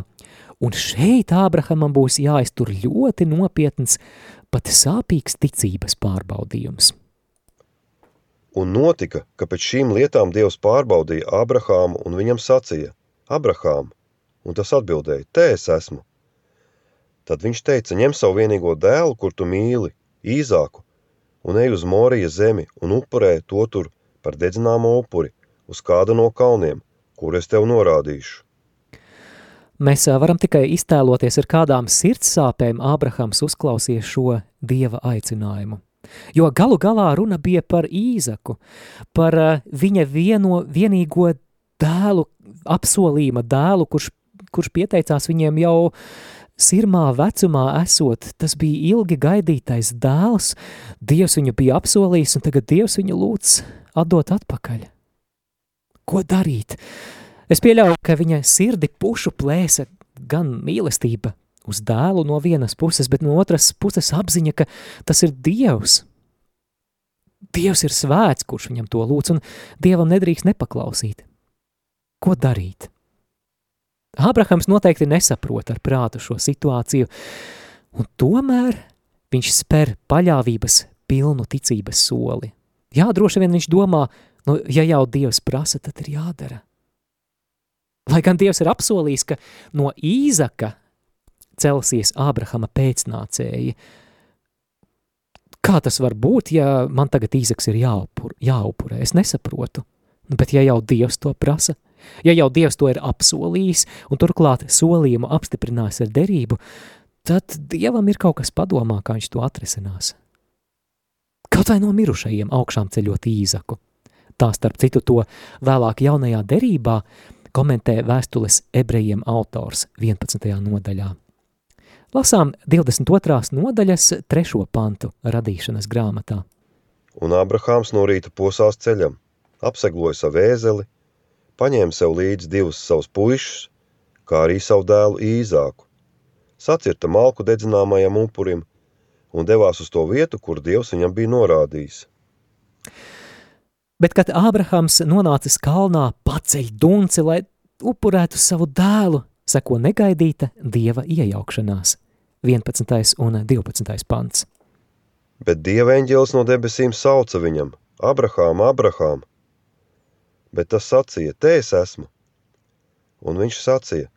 un šeit Ābrahamam būs jāiztur ļoti nopietns, pat sāpīgs ticības pārbaudījums. Un notika, ka pēc šīm lietām Dievs pārbaudīja Ābrahāmu un viņam sacīja, Abrahām, un tas atbildēja, te es esmu. Tad viņš teica, ņem savu vienīgo dēlu, kur tu mīli, īzāku, un ej uz Morija zemi un upurē to tur par dedzināmo upuri uz kāda no kalniem, kur es tev norādīšu. Mēs varam tikai iztēloties, ar kādām sirdsāpēm Ābrahams uzklausīja šo dieva aicinājumu. Jo galu galā runa bija par īzaku, par viņa vieno, vienīgo dēlu, apsolījuma dēlu, kurš kurš pieteicās viņiem jau sirmā vecumā esot, tas bija ilgi gaidītais dēls, Dievs viņu bija apsolījis, un tagad Dievs viņu lūdz atdot atpakaļ. Ko darīt? Es pieļauju, ka viņa sirdi pušu plēsa gan mīlestība uz dēlu no vienas puses, bet no otras puses apziņa, ka tas ir Dievs. Dievs ir svēts, kurš viņam to lūdz, un Dievam nedrīkst nepaklausīt. Ko darīt? Ābrahams noteikti nesaprot ar prātu šo situāciju, un tomēr viņš spēr paļāvības pilnu ticības soli. Jā, droši vien viņš domā, nu, ja jau Dievs prasa, tad ir jādara. Lai gan Dievs ir apsolījis, ka no Īzaka celsies Ābrahama pēcnācēji, kā tas var būt, ja man tagad Īzaks ir jāupur, jāupurē? Es nesaprotu. Bet ja jau Dievs to prasa, Ja jau Dievs to ir apsolījis un turklāt solījumu apstiprinājis ar derību, tad Dievam ir kaut kas padomā, kā viņš to atrisinās. Kaut vai no mirušajiem augšām ceļot īzaku. Tā starp citu to vēlāk jaunajā derībā komentē vēstules ebrejiem autors 11. nodaļā. Lasām 22. nodaļas trešo pantu radīšanas grāmatā. Un Abrahāms no rīta posās ceļam, apsegloja savu ēzeli paņēma sev līdzi divus savus puišus, kā arī savu dēlu īzāku, sacirta malku dedzināmajam upurim un devās uz to vietu, kur Dievs viņam bija norādījis. Bet, kad Ābrahams nonācis kalnā, paceļ dunci, lai upurētu savu dēlu, seko negaidīta Dieva iejaukšanās. 11. un 12. pants. Bet Dieva eņģēlis no debesīm sauca viņam, Abrahām, Abrahām, bet tas sacīja, te es esmu. Un viņš sacīja,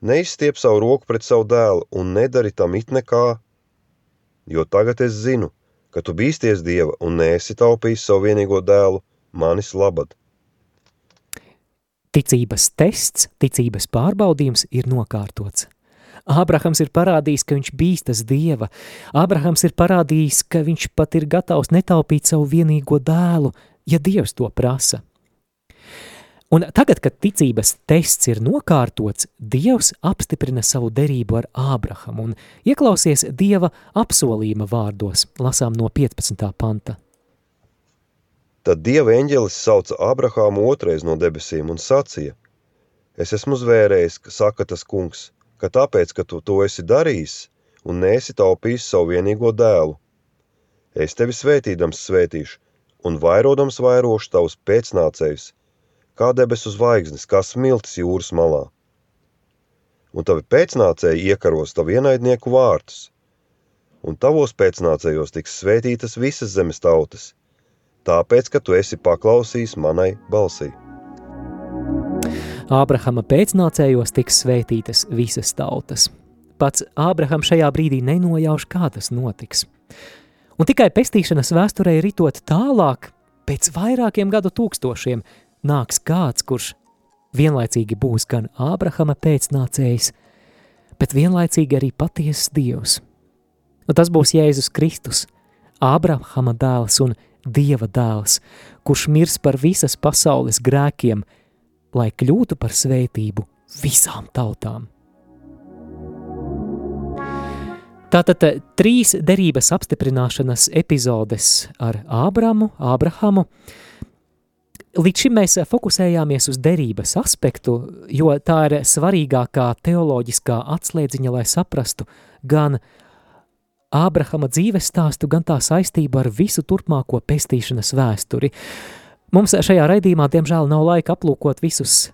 neizstiep savu roku pret savu dēlu un nedari tam it nekā, jo tagad es zinu, ka tu bīsties Dieva un neesi taupījis savu vienīgo dēlu manis labad. Ticības tests, ticības pārbaudījums ir nokārtots. Ābrahams ir parādījis, ka viņš bīstas Dieva. Ābrahams ir parādījis, ka viņš pat ir gatavs netaupīt savu vienīgo dēlu, ja Dievs to prasa. Un tagad, kad ticības tests ir nokārtots, Dievs apstiprina savu derību ar Ābrahamu un ieklausies Dieva apsolījuma vārdos, lasām no 15. panta. Tad Dieva eņģelis sauca Abrahāmu otrais no debesīm un sacīja: Es esmu zvērējis, saka tas kungs, ka tāpēc, ka tu to esi darījis un neesi taupījis savu vienīgo dēlu. Es tevi svētīdams svētīšu un vairodams vairošu tavus pēcnācējus, kā debesu zvaigznes, kā smiltis jūras malā. Un tavi pēcnācēji iekaros tavu ienaidnieku vārtus, un tavos pēcnācējos tiks svētītas visas zemes tautas, tāpēc, ka tu esi paklausījis manai balsī. Ābrahama pēcnācējos tiks svētītas visas tautas. Pats Ābrahams šajā brīdī nenojauš, kā tas notiks. Un tikai pestīšanas vēsturē ritot tālāk, pēc vairākiem gadu tūkstošiem, nāks kāds, kurš vienlaicīgi būs gan Ābrahama pēcnācējs, bet vienlaicīgi arī patiesas Dievs. Un tas būs Jēzus Kristus, Ābrahama dēls un Dieva dēls, kurš mirs par visas pasaules grēkiem, lai kļūtu par svētību visām tautām. Tātad eh, trīs derības apstiprināšanas epizodes ar Ābramu, Ābrahamu. Līdz šim mēs fokusējāmies uz derības aspektu, jo tā ir svarīgākā teoloģiskā atslēdziņa, lai saprastu gan Ābrahama dzīves stāstu, gan tā saistību ar visu turpmāko pestīšanas vēsturi. Mums šajā raidījumā, diemžēl, nav laika aplūkot visus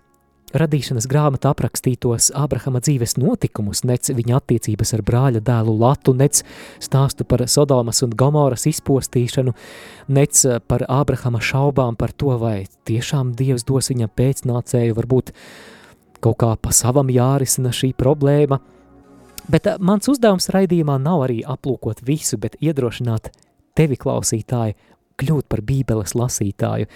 radīšanas grāmatā aprakstītos Ābrahama dzīves notikumus, nec viņa attiecības ar brāļa dēlu Latu, nec stāstu par Sodomas un Gomoras izpostīšanu, nec par Ābrahama šaubām par to, vai tiešām Dievs dos viņam pēcnācēju, varbūt kaut kā pa savam jārisina šī problēma. Bet mans uzdevums raidījumā nav arī aplūkot visu, bet iedrošināt tevi, klausītāji, kļūt par bībeles lasītāju,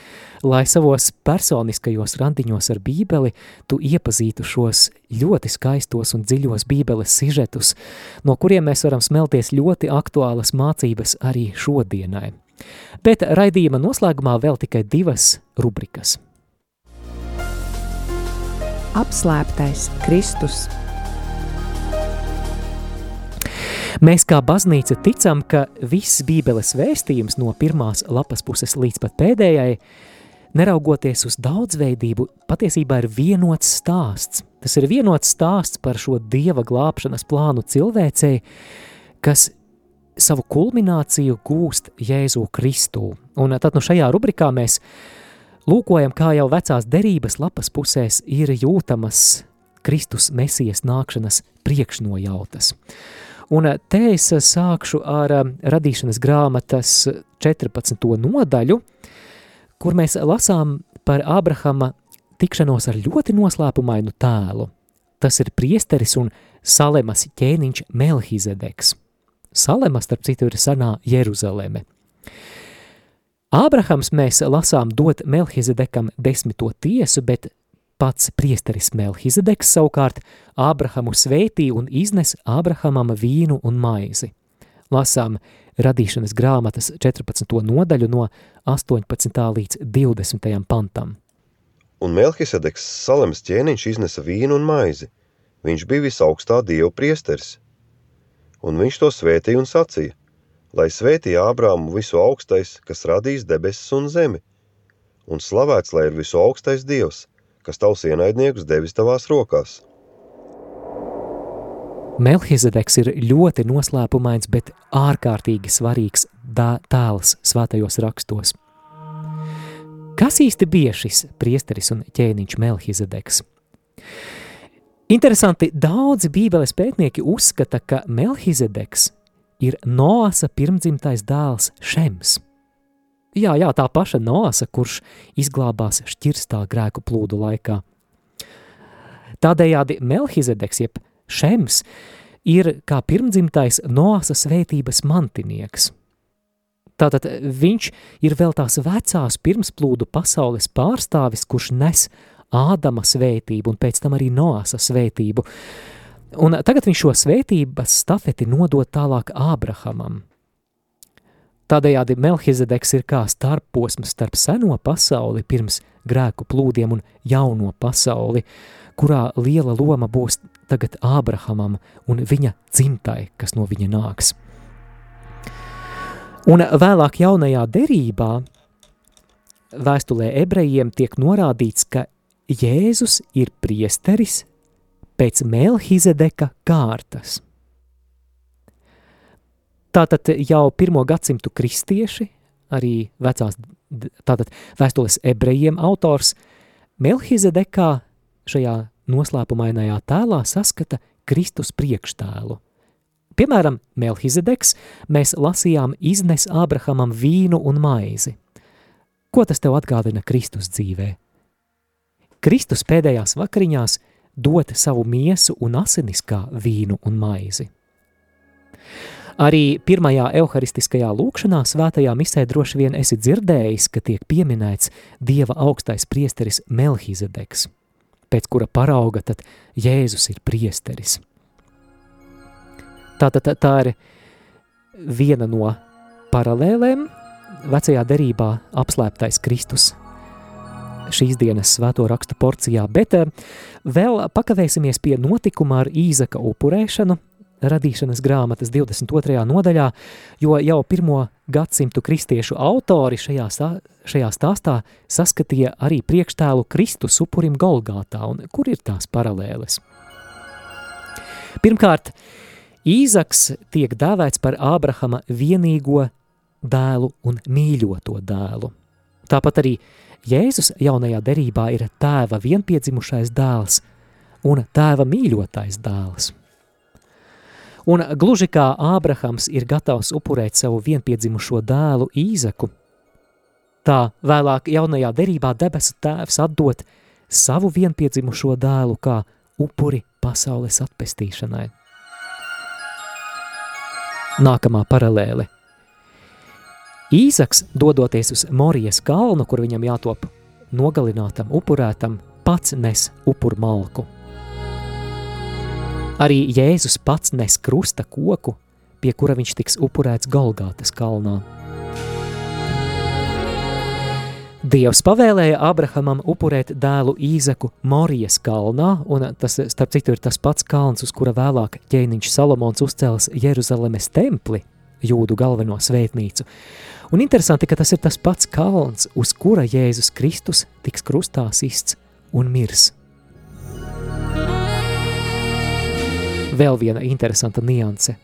lai savos personiskajos randiņos ar bībeli tu iepazītu šos ļoti skaistos un dziļos bībeles sižetus, no kuriem mēs varam smelties ļoti aktuālas mācības arī šodienai. Bet raidījuma noslēgumā vēl tikai divas rubrikas. Apslēptais Kristus Mēs kā baznīca ticam, ka viss bībeles vēstījums no pirmās lapas puses līdz pat pēdējai, neraugoties uz daudzveidību, patiesībā ir vienots stāsts. Tas ir vienots stāsts par šo dieva glābšanas plānu cilvēcei, kas savu kulmināciju gūst Jēzu Kristū. Un tad nu šajā rubrikā mēs lūkojam, kā jau vecās derības lapas pusēs ir jūtamas Kristus mesijas nākšanas priekšnojautas. Un eh, te es eh, sākšu ar eh, radīšanas grāmatas 14. nodaļu, kur mēs lasām par Ābrahama tikšanos ar ļoti noslēpumainu tēlu. Tas ir priesteris un Salemas ķēniņš Melhizedeks. Salema, starp citu, ir senā Jeruzaleme. Ābrahams mēs lasām dot Melhizedekam desmito tiesu, bet Pats priesteris Melhizedeks savukārt Ābrahamu svētī un iznes Ābrahamam vīnu un maizi. Lasām radīšanas grāmatas 14. nodaļu no 18. līdz 20. pantam. Un Melhisedeks Salems ķēniņš iznesa vīnu un maizi. Viņš bija visaugstā dievu priesteris. Un viņš to svētīja un sacīja, lai svētīja Ābrāmu visu augstais, kas radīs debesis un zemi. Un slavēts, lai ir visu augstais dievs – kas tavs ienaidniekus devis tavās rokās. Melhizedeks ir ļoti noslēpumains, bet ārkārtīgi svarīgs tēls svētajos rakstos. Kas īsti bija šis priesteris un ķēniņš Melhizedeks? Interesanti, daudzi bībeles pētnieki uzskata, ka Melhizedeks ir Noasa pirmdzimtais dēls Šems – Jā, jā, tā paša Noasa, kurš izglābās šķirstā grēku plūdu laikā. Tādējādi Melhizedeks, jeb Šems, ir kā pirmdzimtais Noasa svētības mantinieks. Tātad viņš ir vēl tās vecās pirmsplūdu pasaules pārstāvis, kurš nes Ādama svētību un pēc tam arī Noasa svētību. Un tagad viņš šo svētības stafeti nodod tālāk Ābrahamam. Tādējādi Melhizedeks ir kā starposms starp seno pasauli pirms grēku plūdiem un jauno pasauli, kurā liela loma būs tagad Ābrahamam un viņa dzimtai, kas no viņa nāks. Un vēlāk jaunajā derībā vēstulē ebrejiem tiek norādīts, ka Jēzus ir priesteris pēc Melhizedeka kārtas. Tātad jau pirmo gadsimtu kristieši, arī vecās, tātad vēstules ebrejiem autors, Melhizedekā šajā noslēpumainajā tēlā saskata Kristus priekštēlu. Piemēram, Melhizedeks mēs lasījām iznes Ābrahamam vīnu un maizi. Ko tas tev atgādina Kristus dzīvē? Kristus pēdējās vakariņās dot savu miesu un asinis kā vīnu un maizi. Arī pirmajā evharistiskajā lūkšanā svētajā misē droši vien esi dzirdējis, ka tiek pieminēts Dieva augstais priesteris Melhizedeks, pēc kura parauga tad Jēzus ir priesteris. Tātad tā, tā ir viena no paralēlēm vecajā derībā apslēptais Kristus šīs dienas svēto rakstu porcijā, bet eh, vēl pakavēsimies pie notikuma ar Īzaka upurēšanu radīšanas grāmatas 22. nodaļā, jo jau pirmo gadsimtu kristiešu autori šajā, šajā stāstā saskatīja arī priekštēlu Kristus upurim Golgātā, un kur ir tās paralēles? Pirmkārt, Īzaks tiek dēvēts par Ābrahama vienīgo dēlu un mīļoto dēlu. Tāpat arī Jēzus jaunajā derībā ir tēva vienpiedzimušais dēls un tēva mīļotais dēls. Un gluži kā Ābrahams ir gatavs upurēt savu vienpiedzimušo dēlu Īzaku, tā vēlāk jaunajā derībā debesu tēvs atdot savu vienpiedzimušo dēlu kā upuri pasaules atpestīšanai. Nākamā paralēle – Īzaks, dodoties uz Morijas kalnu, kur viņam jātop nogalinātam, upurētam, pats nes upur malku. Arī Jēzus pats nes krusta koku, pie kura viņš tiks upurēts Golgātas kalnā. Dievs pavēlēja Abrahamam upurēt dēlu Īzaku Morijas kalnā, un tas, starp citu, ir tas pats kalns, uz kura vēlāk ķēniņš Salomons uzcēlis Jeruzalemes templi, jūdu galveno svētnīcu. Un interesanti, ka tas ir tas pats kalns, uz kura Jēzus Kristus tiks krustā sists un mirs. Vēl viena interesanta nianse.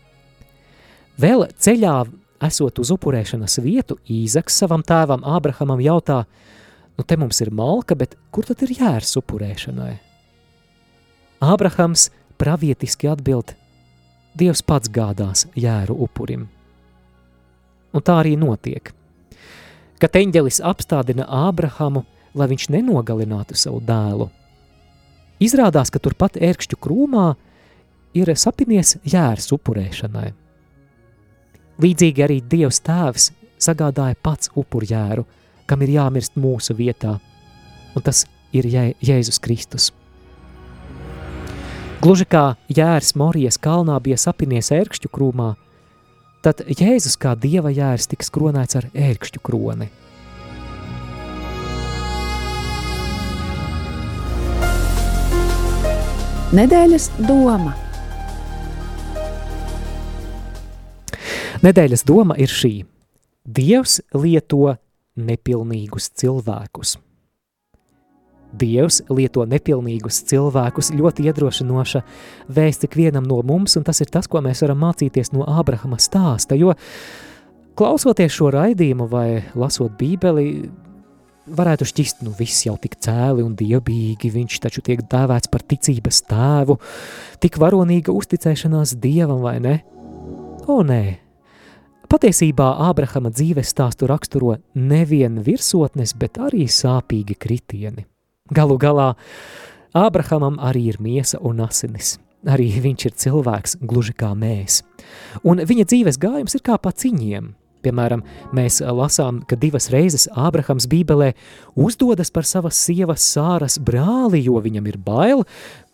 Vēl ceļā, esot uz upurēšanas vietu, Īzaks savam tēvam Ābrahamam jautā, nu te mums ir malka, bet kur tad ir jērs upurēšanai? Ābrahams pravietiski atbild, Dievs pats gādās jēru upurim. Un tā arī notiek. Kad eņģelis apstādina Ābrahamu, lai viņš nenogalinātu savu dēlu, izrādās, ka turpat ērkšķu krūmā ir sapinies jērs upurēšanai. Līdzīgi arī Dievs tēvs sagādāja pats upurjēru, kam ir jāmirst mūsu vietā, un tas ir Jē, Jēzus Kristus. Gluži kā jērs Morijas kalnā bija sapinies ērkšķu krūmā, tad Jēzus kā dieva jērs tiks kronēts ar ērkšķu kroni. Nedēļas doma. Nedēļas doma ir šī. Dievs lieto nepilnīgus cilvēkus. Dievs lieto nepilnīgus cilvēkus ļoti iedrošinoša vēsts ikvienam no mums, un tas ir tas, ko mēs varam mācīties no Ābrahama stāsta, jo klausoties šo raidījumu vai lasot bībeli, varētu šķist, nu viss jau tik cēli un dievbīgi, viņš taču tiek dēvēts par ticības tēvu, tik varonīga uzticēšanās Dievam vai ne? O nē, Patiesībā Ābrahama dzīves stāstu raksturo nevien virsotnes, bet arī sāpīgi kritieni. Galu galā Ābrahamam arī ir miesa un asinis. Arī viņš ir cilvēks, gluži kā mēs. Un viņa dzīves gājums ir kā pa ciņiem. Piemēram, mēs lasām, ka divas reizes Ābrahams Bībelē uzdodas par savas sievas sāras brāli, jo viņam ir bail,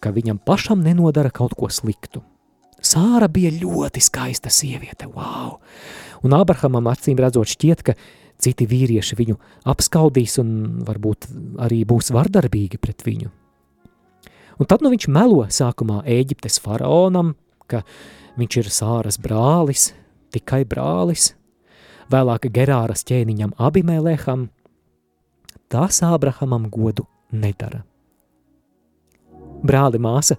ka viņam pašam nenodara kaut ko sliktu. Sāra bija ļoti skaista sieviete, wow! Un Ābrahamam acīm redzot šķiet, ka citi vīrieši viņu apskaudīs un varbūt arī būs vardarbīgi pret viņu. Un tad nu viņš melo sākumā Ēģiptes faraonam, ka viņš ir Sāras brālis, tikai brālis, vēlāk Gerāras ķēniņam Abimēlēham, tas Ābrahamam godu nedara. Brāli māsa,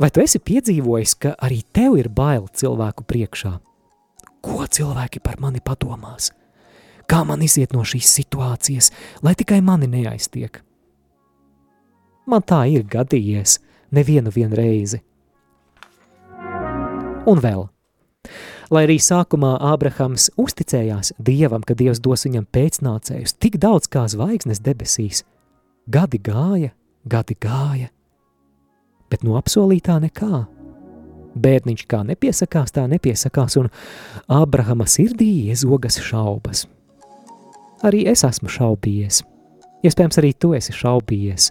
vai tu esi piedzīvojis, ka arī tev ir bail cilvēku priekšā? Ko cilvēki par mani padomās? Kā man iziet no šīs situācijas, lai tikai mani neaiztiek? Man tā ir gadījies nevienu vien reizi. Un vēl. Lai arī sākumā Ābrahams uzticējās Dievam, ka Dievs dos viņam pēcnācējus tik daudz kā zvaigznes debesīs, gadi gāja, gadi gāja, bet no apsolītā nekā. Bērniņš kā nepiesakās, tā nepiesakās, un Ābrahama sirdī iezogas šaubas. Arī es esmu šaubījies. Iespējams, arī tu esi šaubījies.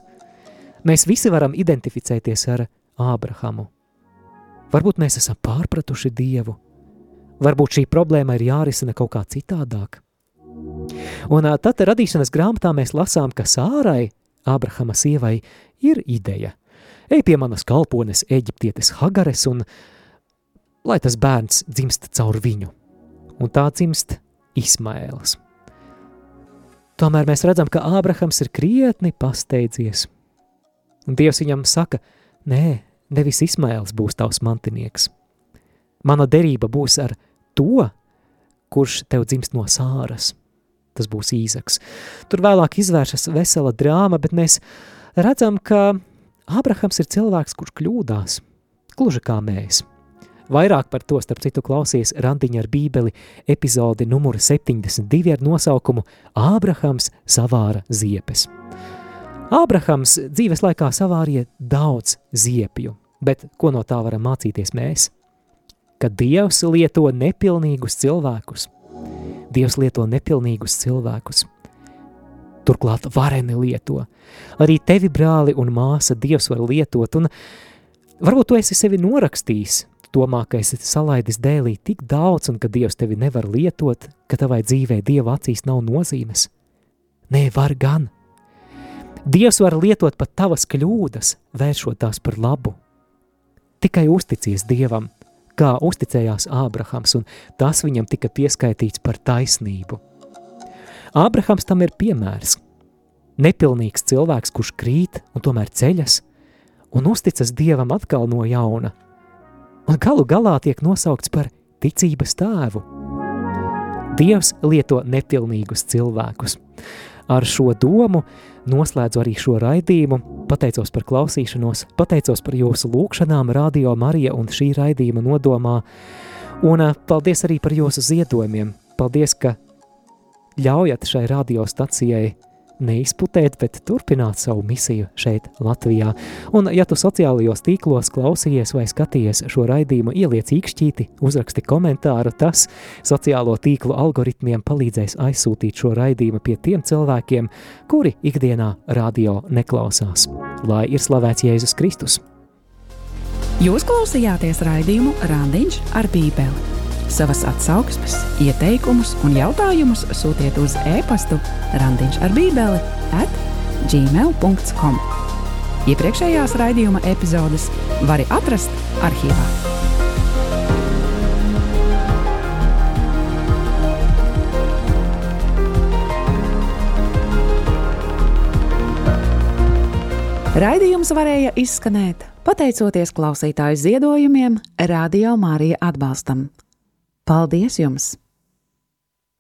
Mēs visi varam identificēties ar Ābrahamu. Varbūt mēs esam pārpratuši Dievu. Varbūt šī problēma ir jārisina kaut kā citādāk. Un tad radīšanas grāmatā mēs lasām, ka Sārai, Ābrahama sievai, ir ideja. Ej pie manas kalpones eģiptietes Hagares un lai tas bērns dzimst caur viņu. Un tā dzimst Ismaēls. Tomēr mēs redzam, ka Ābrahams ir krietni pasteidzies. Un Dievs viņam saka, nē, nevis Ismaēls būs tavs mantinieks. Mana derība būs ar to, kurš tev dzimst no sāras. Tas būs īzaks. Tur vēlāk izvēršas vesela drāma, bet mēs redzam, ka Ābrahams ir cilvēks, kurš kļūdās, gluži kā mēs. Vairāk par to, starp citu, klausies Randiņa ar bībeli epizodi numuru 72 ar nosaukumu Ābrahams savāra ziepes. Ābrahams dzīves laikā savārīja daudz ziepju, bet ko no tā varam mācīties mēs? Ka Dievs lieto nepilnīgus cilvēkus. Dievs lieto nepilnīgus cilvēkus. Turklāt vareni lieto. Arī tevi, brāli un māsa, Dievs var lietot, un varbūt tu esi sevi norakstījis, domā, ka esi salaidis dēlī tik daudz un ka Dievs tevi nevar lietot, ka tavai dzīvē Dieva acīs nav nozīmes? Nē, var gan. Dievs var lietot pat tavas kļūdas, vēršot tās par labu. Tikai uzticies Dievam, kā uzticējās Ābrahams, un tas viņam tika pieskaitīts par taisnību. Ābrahams tam ir piemērs. Nepilnīgs cilvēks, kurš krīt un tomēr ceļas, un uzticas Dievam atkal no jauna – un galu galā tiek nosaukts par ticības tēvu. Dievs lieto nepilnīgus cilvēkus. Ar šo domu noslēdzu arī šo raidījumu, pateicos par klausīšanos, pateicos par jūsu lūkšanām, Radio Marija un šī raidījuma nodomā, un eh, paldies arī par jūsu ziedojumiem. Paldies, ka ļaujat šai radiostacijai neizputēt, bet turpināt savu misiju šeit, Latvijā. Un, ja tu sociālajos tīklos klausījies vai skatījies šo raidījumu, ieliec īkšķīti, uzraksti komentāru, tas sociālo tīklu algoritmiem palīdzēs aizsūtīt šo raidījumu pie tiem cilvēkiem, kuri ikdienā radio neklausās. Lai ir slavēts Jēzus Kristus! Jūs klausījāties raidījumu Randiņš ar Bībeli. Savas atsauksmes, ieteikumus un jautājumus sūtiet uz e-pastu Randiņš ar Bībeli at gmail.com. Iepriekšējās raidījuma epizodes var atrast arhīvā. Raidījums varēja izskanēt pateicoties klausītāju ziedojumiem, Radio Mārija atbalstam. Paldies jums!